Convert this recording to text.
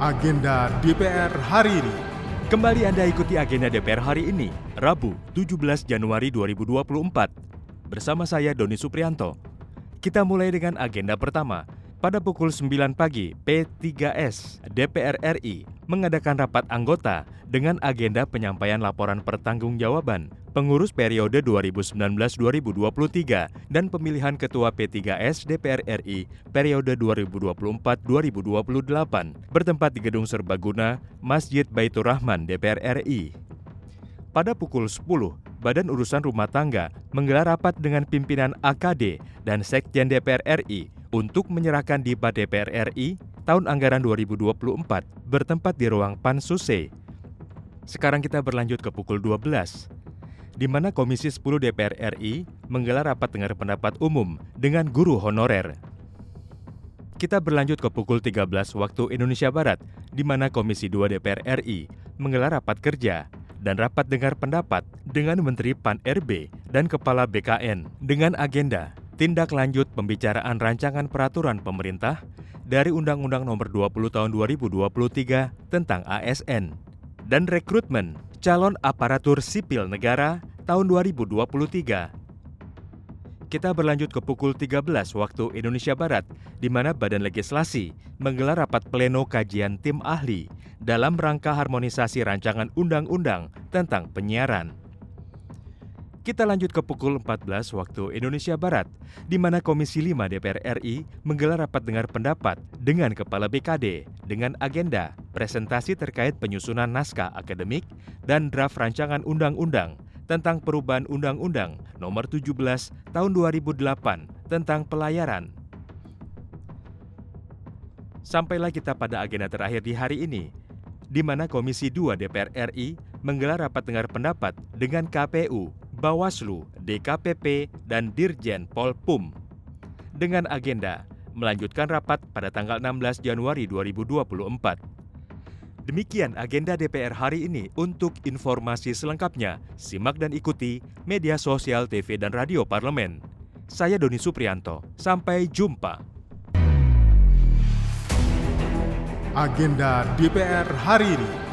Agenda DPR hari ini. Kembali Anda ikuti agenda DPR hari ini, Rabu 17 Januari 2024. Bersama saya Doni Suprianto. Kita mulai dengan agenda pertama. Pada pukul 9 pagi, P3S DPR RI mengadakan rapat anggota dengan agenda penyampaian laporan pertanggungjawaban pengurus periode 2019-2023 dan pemilihan ketua P3S DPR RI periode 2024-2028 bertempat di Gedung Serbaguna, Masjid Baitur Rahman DPR RI. Pada pukul 10, Badan Urusan Rumah Tangga menggelar rapat dengan pimpinan AKD dan Sekjen DPR RI untuk menyerahkan DIPA DPR RI tahun anggaran 2024 bertempat di ruang Pansuse. Sekarang kita berlanjut ke pukul 12, di mana Komisi 10 DPR RI menggelar rapat dengar pendapat umum dengan guru honorer. Kita berlanjut ke pukul 13 waktu Indonesia Barat, di mana Komisi 2 DPR RI menggelar rapat kerja dan rapat dengar pendapat dengan Menteri PAN-RB dan Kepala BKN dengan agenda tindak lanjut pembicaraan rancangan peraturan pemerintah dari Undang-Undang Nomor 20 Tahun 2023 tentang ASN dan rekrutmen calon aparatur sipil negara tahun 2023. Kita berlanjut ke pukul 13 waktu Indonesia Barat, di mana Badan Legislasi menggelar rapat pleno kajian tim ahli dalam rangka harmonisasi rancangan undang-undang tentang penyiaran. Kita lanjut ke pukul 14 waktu Indonesia Barat, di mana Komisi 5 DPR RI menggelar rapat dengar pendapat dengan Kepala BKD dengan agenda presentasi terkait penyusunan naskah akademik dan draft rancangan undang-undang tentang perubahan Undang-Undang Nomor 17 Tahun 2008 tentang pelayaran. Sampailah kita pada agenda terakhir di hari ini, di mana Komisi 2 DPR RI menggelar rapat dengar pendapat dengan KPU Bawaslu, DKPP, dan Dirjen Polpum dengan agenda melanjutkan rapat pada tanggal 16 Januari 2024. Demikian agenda DPR hari ini. Untuk informasi selengkapnya, simak dan ikuti media sosial TV dan radio parlemen. Saya Doni Suprianto. Sampai jumpa. Agenda DPR hari ini.